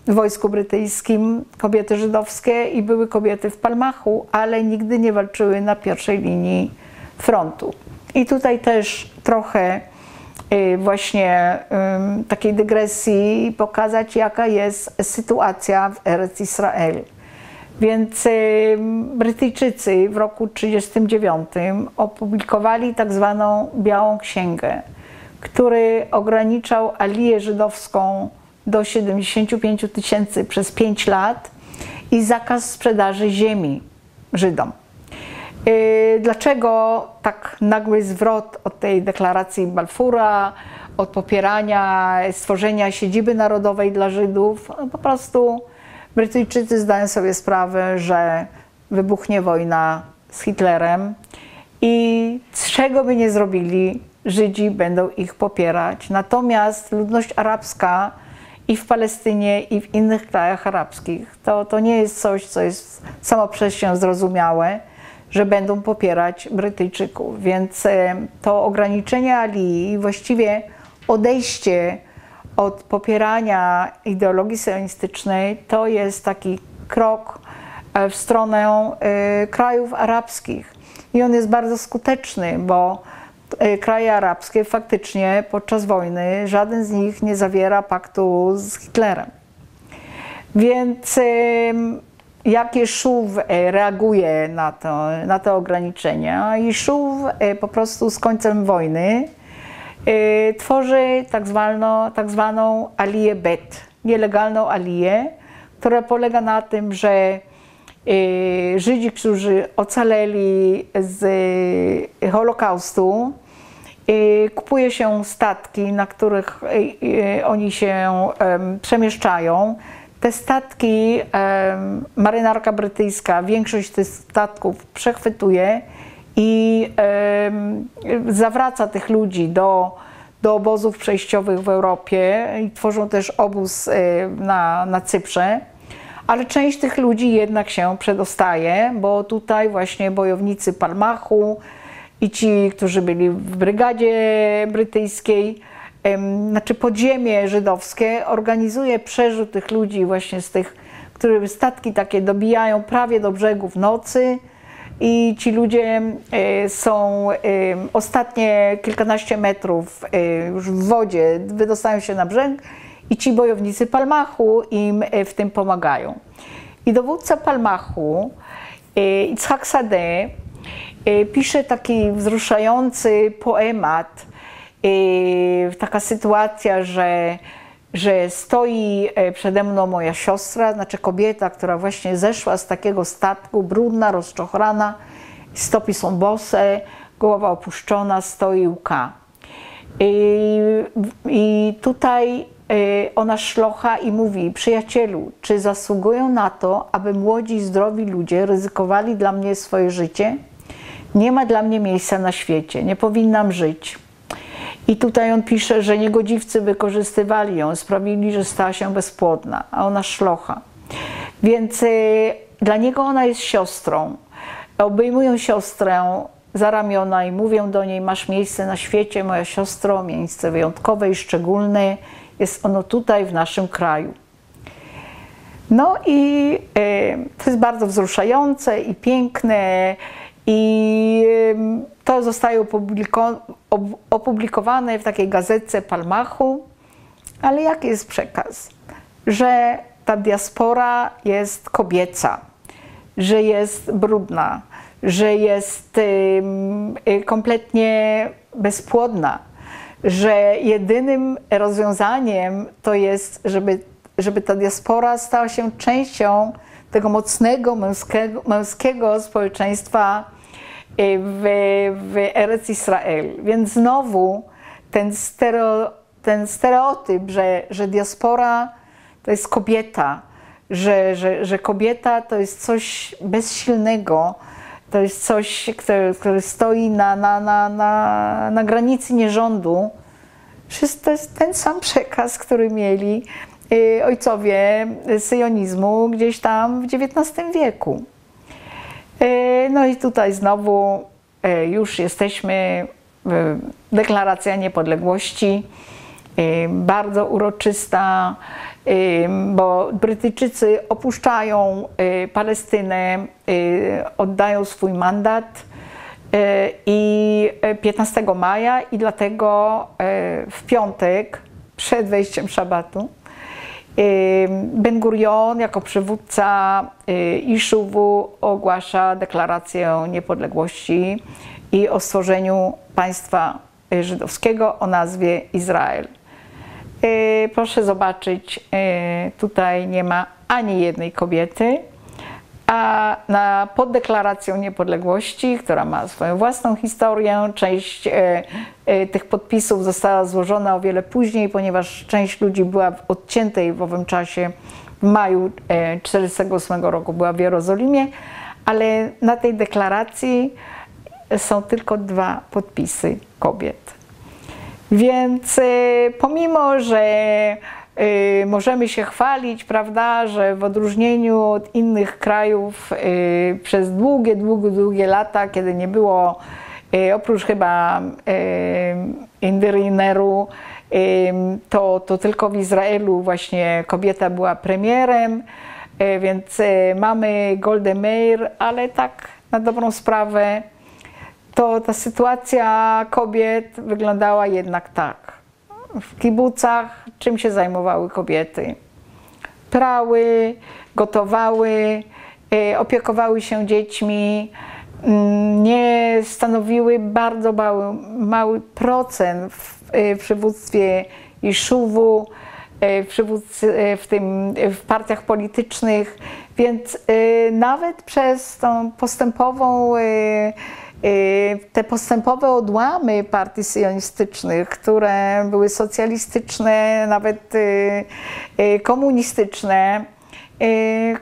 w wojsku brytyjskim kobiety żydowskie i były kobiety w Palmachu, ale nigdy nie walczyły na pierwszej linii frontu. I tutaj też trochę y, właśnie takiej dygresji pokazać, jaka jest sytuacja w Eretz Israel. Więc Brytyjczycy w roku 1939 opublikowali tak zwaną Białą Księgę, który ograniczał aliję żydowską do 75 tysięcy przez 5 lat i zakaz sprzedaży ziemi Żydom. Y, dlaczego tak nagły zwrot od tej deklaracji Balfura, od popierania stworzenia siedziby narodowej dla Żydów? No po prostu Brytyjczycy zdają sobie sprawę, że wybuchnie wojna z Hitlerem i z czego by nie zrobili, Żydzi będą ich popierać. Natomiast ludność arabska i w Palestynie, i w innych krajach arabskich. To, to nie jest coś, co jest samo przez się zrozumiałe, że będą popierać Brytyjczyków. Więc e, to ograniczenie Ali, właściwie odejście od popierania ideologii sionistycznej, to jest taki krok e, w stronę e, krajów arabskich. I on jest bardzo skuteczny, bo kraje arabskie faktycznie podczas wojny żaden z nich nie zawiera paktu z Hitlerem. Więc jak Jeszów e, reaguje na, to, na te ograniczenia? Jeszów e, po prostu z końcem wojny tworzy tak zwaną, tak zwaną aliję bet, nielegalną aliję, która polega na tym, że Żydzi, którzy ocaleli z Holokaustu, kupuje się statki, na których oni się przemieszczają. Te statki, marynarka brytyjska, większość tych statków przechwytuje i zawraca tych ludzi do, do obozów przejściowych w Europie i tworzą też obóz na, na Cyprze. Ale część tych ludzi jednak się przedostaje, bo tutaj właśnie bojownicy Palmachu i ci, którzy byli w brygadzie brytyjskiej, znaczy podziemie żydowskie organizuje przerzut tych ludzi właśnie z tych, które statki takie dobijają prawie do brzegu w nocy i ci ludzie e, są e, ostatnie kilkanaście metrów e, już w wodzie, wydostają się na brzeg i ci bojownicy Palmachu im w tym pomagają. I dowódca Palmachu, Itzhak Sadeh, pisze taki wzruszający poemat, taka sytuacja, że, że stoi e, przede mną moja siostra, znaczy kobieta, która właśnie zeszła z takiego statku, brudna, rozczochrana, stopy są bose, głowa opuszczona, stoi łka. I, I tutaj e, ona szlocha i mówi: Przyjacielu, czy zasługują na to, aby młodzi, zdrowi ludzie ryzykowali dla mnie swoje życie? Nie ma dla mnie miejsca na świecie, nie powinnam żyć. I tutaj on pisze, że niegodziwcy wykorzystywali ją, sprawili, że stała się bezpłodna, a ona szlocha. Więc y, dla niego ona jest siostrą. Obejmują siostrę za ramiona i mówią do niej: Masz miejsce na świecie, moja siostro, miejsce wyjątkowe i szczególne. Jest ono tutaj, w naszym kraju. No i y, to jest bardzo wzruszające i piękne. I to zostaje opublikowane w takiej gazetce Palmachu. Ale jaki jest przekaz? Że ta diaspora jest kobieca, że jest brudna, że jest y, kompletnie bezpłodna, że jedynym rozwiązaniem to jest, żeby, żeby ta diaspora stała się częścią tego mocnego męskiego, męskiego społeczeństwa w, w Eretz Israel. Więc znowu ten, stereo, ten stereotyp, że, że diaspora to jest kobieta, że, że, że kobieta to jest coś bezsilnego, to jest coś, które, stoi na, na, na, na, na granicy nierządu. To jest ten sam przekaz, który mieli y, ojcowie syjonizmu gdzieś tam w XIX wieku. E, no i tutaj znowu e, już jesteśmy, deklaracja niepodległości, e, bardzo uroczysta, bo Brytyjczycy opuszczają Palestynę, oddają swój mandat i 15 maja i dlatego w piątek przed wejściem szabatu Ben Gurion jako przywódca y, Iszuwu ogłasza deklarację niepodległości i o stworzeniu państwa żydowskiego o nazwie Izrael. Y, proszę zobaczyć, y, tutaj nie ma ani jednej kobiety, a na, pod deklaracją niepodległości, która ma swoją własną historię, część e, e, tych podpisów została złożona o wiele później, ponieważ część ludzi była odciętej w owym czasie, w maju 1948 e, roku była w Jerozolimie, ale na tej deklaracji są tylko dwa podpisy kobiet. Więc e, pomimo, że możemy się chwalić, prawda, że w odróżnieniu od innych krajów y, przez długie, długie, długie lata, kiedy nie było y, oprócz chyba Indyrineru, to, to tylko w Izraelu właśnie kobieta była premierem, więc mamy Goldę Meir, ale tak na dobrą sprawę to ta sytuacja kobiet wyglądała jednak tak w kibucach czym się zajmowały kobiety? Prały, gotowały, y, opiekowały się dziećmi, mm, nie stanowiły bardzo mały, mały procent w, w przywództwie w, przywódcy, w, tym, w partiach politycznych, więc nawet przez tą postępową Y, te postępowe odłamy partii sionistycznych, które były socjalistyczne, nawet y, y, komunistyczne,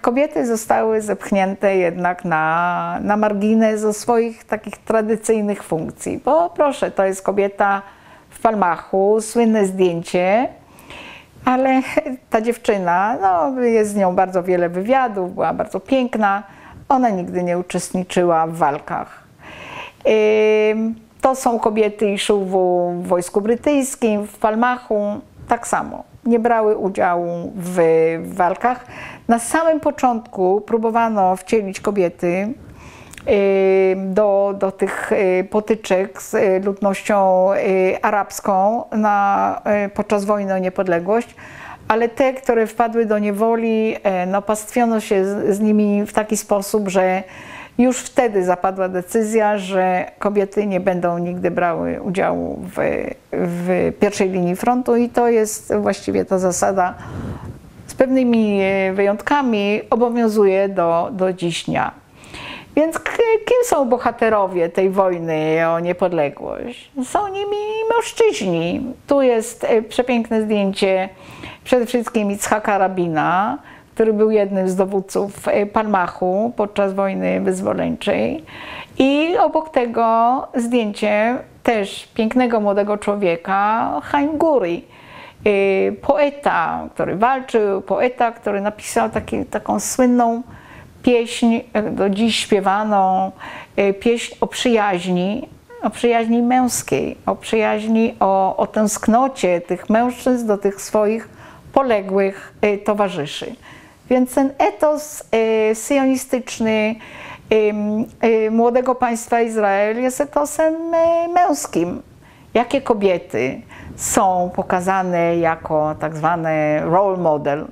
kobiety zostały zepchnięte jednak na, na margines swoich takich tradycyjnych funkcji. Bo proszę, to jest kobieta w Palmachu, słynne zdjęcie, ale ta dziewczyna, no, jest z nią bardzo wiele wywiadów, była bardzo piękna, ona nigdy nie uczestniczyła w walkach to są kobiety i szuwu w Wojsku Brytyjskim, w Palmachu, tak samo. Nie brały udziału w walkach. Na samym początku próbowano wcielić kobiety do, do tych y, potyczek z ludnością y, arabską na, y, podczas wojny o niepodległość, ale te, które wpadły do niewoli, no, pastwiono się z, z nimi w taki sposób, że już wtedy zapadła decyzja, że kobiety nie będą nigdy brały udziału w, w pierwszej linii frontu i to jest właściwie ta zasada z pewnymi wyjątkami obowiązuje do, do dziś dnia. Więc kim są bohaterowie tej wojny o niepodległość? Są nimi mężczyźni. Tu jest e, przepiękne zdjęcie przede wszystkim Itzhaka Rabina, który był jednym z dowódców e, Palmachu podczas wojny wyzwoleńczej. I obok tego zdjęcie też pięknego młodego człowieka, Haim Guri, e, poeta, który walczył, poeta, który napisał taki, taką słynną pieśń, e, do dziś śpiewaną, pieśń o przyjaźni, o przyjaźni męskiej, o przyjaźni, o, o tęsknocie tych mężczyzn do tych swoich poległych towarzyszy. Więc ten etos e, syjonistyczny e, młodego państwa Izrael jest etosem męskim. Jakie kobiety są pokazane jako tak zwane role model?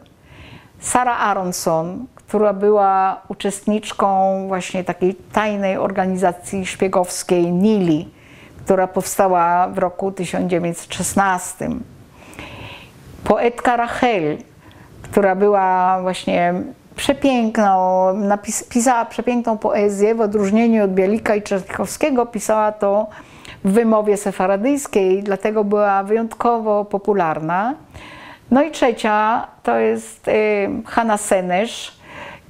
Sarah Aronson, która była uczestniczką właśnie takiej tajnej organizacji szpiegowskiej Nili, która powstała w roku 1916. Poetka Rachel, która była właśnie przepiękną, napis, pisała przepiękną poezję, w odróżnieniu od Bielika i Czernichowskiego pisała to w wymowie sefaradyjskiej, dlatego była wyjątkowo popularna. No i trzecia to jest y, Hanna Senesz,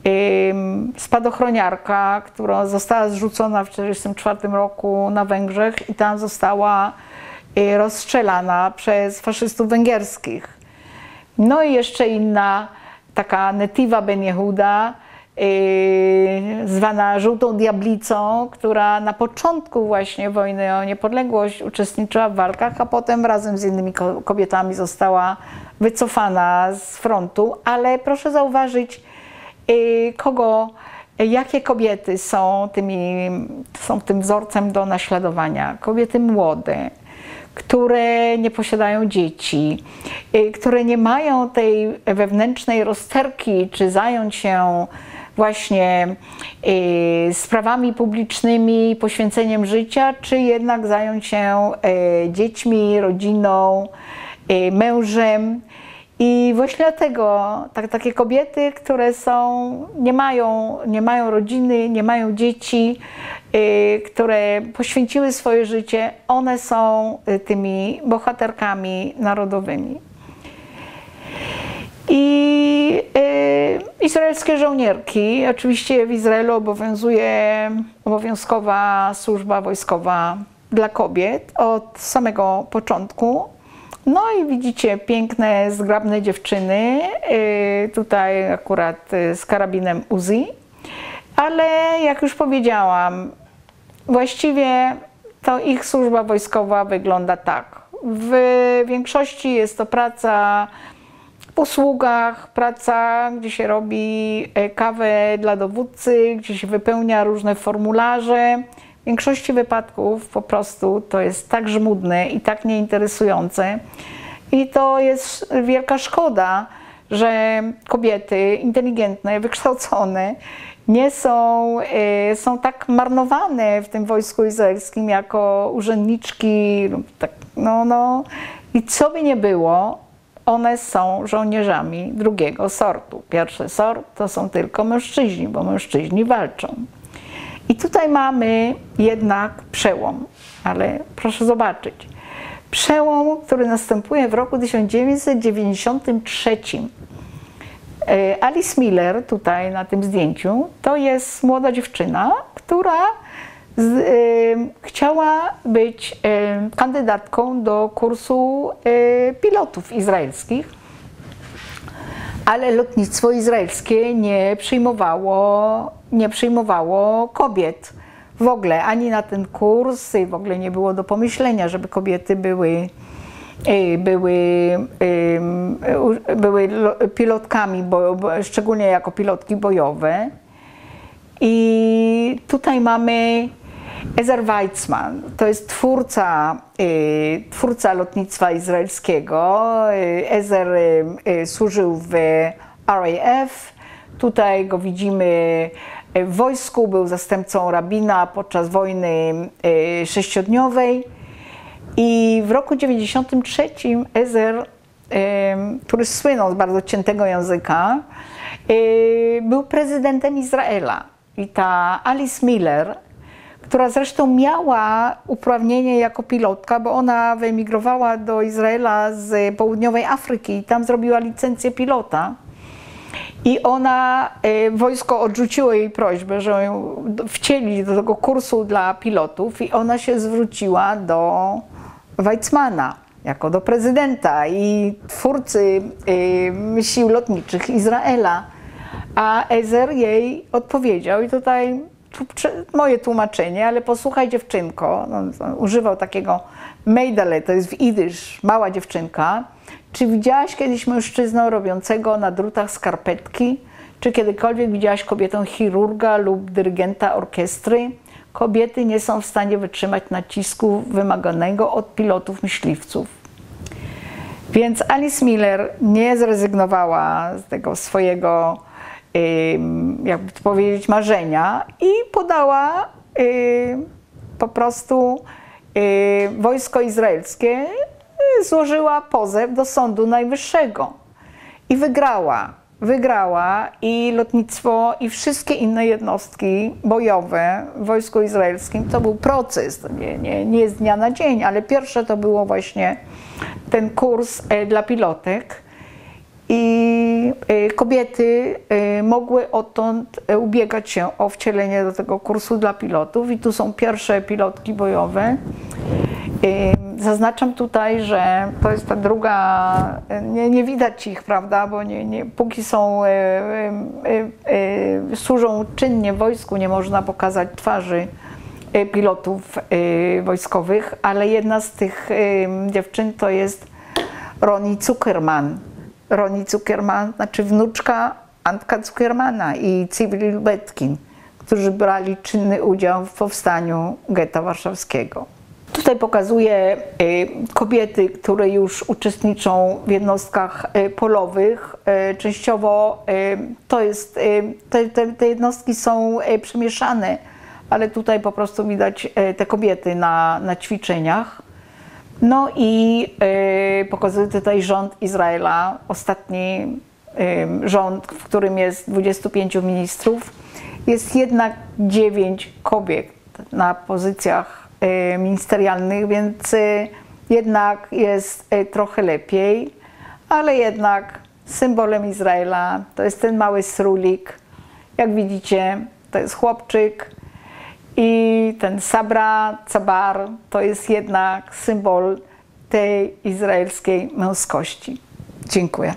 y, spadochroniarka, która została zrzucona w 1944 roku na Węgrzech i tam została y, rozstrzelana przez faszystów węgierskich. No i jeszcze inna taka Netiva Ben Yehuda, yy, zwana Żółtą Diablicą, która na początku właśnie wojny o niepodległość uczestniczyła w walkach, a potem razem z innymi kobietami została wycofana z frontu. Ale proszę zauważyć, yy, kogo, jakie kobiety są, tymi, są tym wzorcem do naśladowania. Kobiety młode, które nie posiadają dzieci, y, które nie mają tej wewnętrznej rozterki, czy zająć się właśnie y, sprawami publicznymi, poświęceniem życia, czy jednak zająć się y, dziećmi, rodziną, mężem. I właśnie dlatego tak, takie kobiety, które są, nie, mają, nie mają rodziny, nie mają dzieci, Y, które poświęciły swoje życie, one są y, tymi bohaterkami narodowymi. I y, izraelskie żołnierki, oczywiście w Izraelu obowiązuje obowiązkowa służba wojskowa dla kobiet od samego początku. No i widzicie piękne, zgrabne dziewczyny, y, tutaj akurat y, z karabinem Uzi. Ale jak już powiedziałam, Właściwie to ich służba wojskowa wygląda tak. W większości jest to praca w usługach, praca, gdzie się robi e, kawę dla dowódcy, gdzie się wypełnia różne formularze. W większości wypadków po prostu to jest tak żmudne i tak nieinteresujące. I to jest wielka szkoda, że kobiety inteligentne, wykształcone nie są, e, są tak marnowane w tym wojsku izraelskim jako urzędniczki. Tak, no, no. I co by nie było, one są żołnierzami drugiego sortu. Pierwszy sort to są tylko mężczyźni, bo mężczyźni walczą. I tutaj mamy jednak przełom, ale proszę zobaczyć. Przełom, który następuje w roku 1993. E, Alice Miller, tutaj na tym zdjęciu, to jest młoda dziewczyna, która z, y, chciała być y, kandydatką do kursu y, pilotów izraelskich, ale lotnictwo izraelskie nie przyjmowało, nie przyjmowało kobiet w ogóle, ani na ten kurs, w ogóle nie było do pomyślenia, żeby kobiety były były, były pilotkami, bo, szczególnie jako pilotki bojowe. I tutaj mamy Ezer Weizmann, to jest twórca, twórca lotnictwa izraelskiego. Ezer służył w RAF. Tutaj go widzimy w wojsku, był zastępcą rabina podczas wojny sześciodniowej. I w roku 93 Ezer, który słynął z bardzo ciętego języka, był prezydentem Izraela. I ta Alice Miller, która zresztą miała uprawnienie jako pilotka, bo ona wyemigrowała do Izraela z południowej Afryki i tam zrobiła licencję pilota. I ona, wojsko odrzuciło jej prośbę, że ją wcieli do tego kursu dla pilotów i ona się zwróciła do Weizmana jako do prezydenta i twórcy y, sił lotniczych Izraela. A Ezer jej odpowiedział, i tutaj moje tłumaczenie, ale posłuchaj dziewczynko, no, używał takiego mejdale, to jest w idysz, mała dziewczynka. Czy widziałaś kiedyś mężczyznę robiącego na drutach skarpetki? Czy kiedykolwiek widziałaś kobietę chirurga lub dyrygenta orkiestry? kobiety nie są w stanie wytrzymać nacisku wymaganego od pilotów myśliwców. Więc Alice Miller nie zrezygnowała z tego swojego, jakby to powiedzieć, marzenia i podała po prostu wojsko izraelskie, złożyła pozew do Sądu Najwyższego i wygrała wygrała i lotnictwo, i wszystkie inne jednostki bojowe w wojsku izraelskim. To był proces, nie, nie, nie z dnia na dzień, ale pierwsze to było właśnie ten kurs e, dla pilotek. I e, kobiety e, mogły odtąd ubiegać się o wcielenie do tego kursu dla pilotów, i tu są pierwsze pilotki bojowe. Zaznaczam tutaj, że to jest ta druga, nie, nie widać ich, prawda, bo nie, nie, póki są, służą czynnie wojsku, nie można pokazać twarzy pilotów wojskowych, ale jedna z tych dziewczyn to jest Roni Zuckerman. Roni Zuckerman, znaczy wnuczka Antka Zuckermana i Cyril Lubetkin, którzy brali czynny udział w powstaniu getta warszawskiego. Tutaj pokazuję y, kobiety, które już uczestniczą w jednostkach y, polowych. Y, częściowo to jest, te, te jednostki są przemieszane, ale tutaj po prostu widać te kobiety na, na ćwiczeniach. No i pokazuję tutaj rząd Izraela, ostatni rząd, w którym jest 25 ministrów. Jest jednak 9 kobiet na pozycjach Y, ministerialnych, więc y, jednak jest y, trochę lepiej, ale jednak symbolem Izraela to jest ten mały srulik. Jak widzicie, to jest chłopczyk i ten sabra, cabar to jest jednak symbol tej izraelskiej męskości. Dziękuję.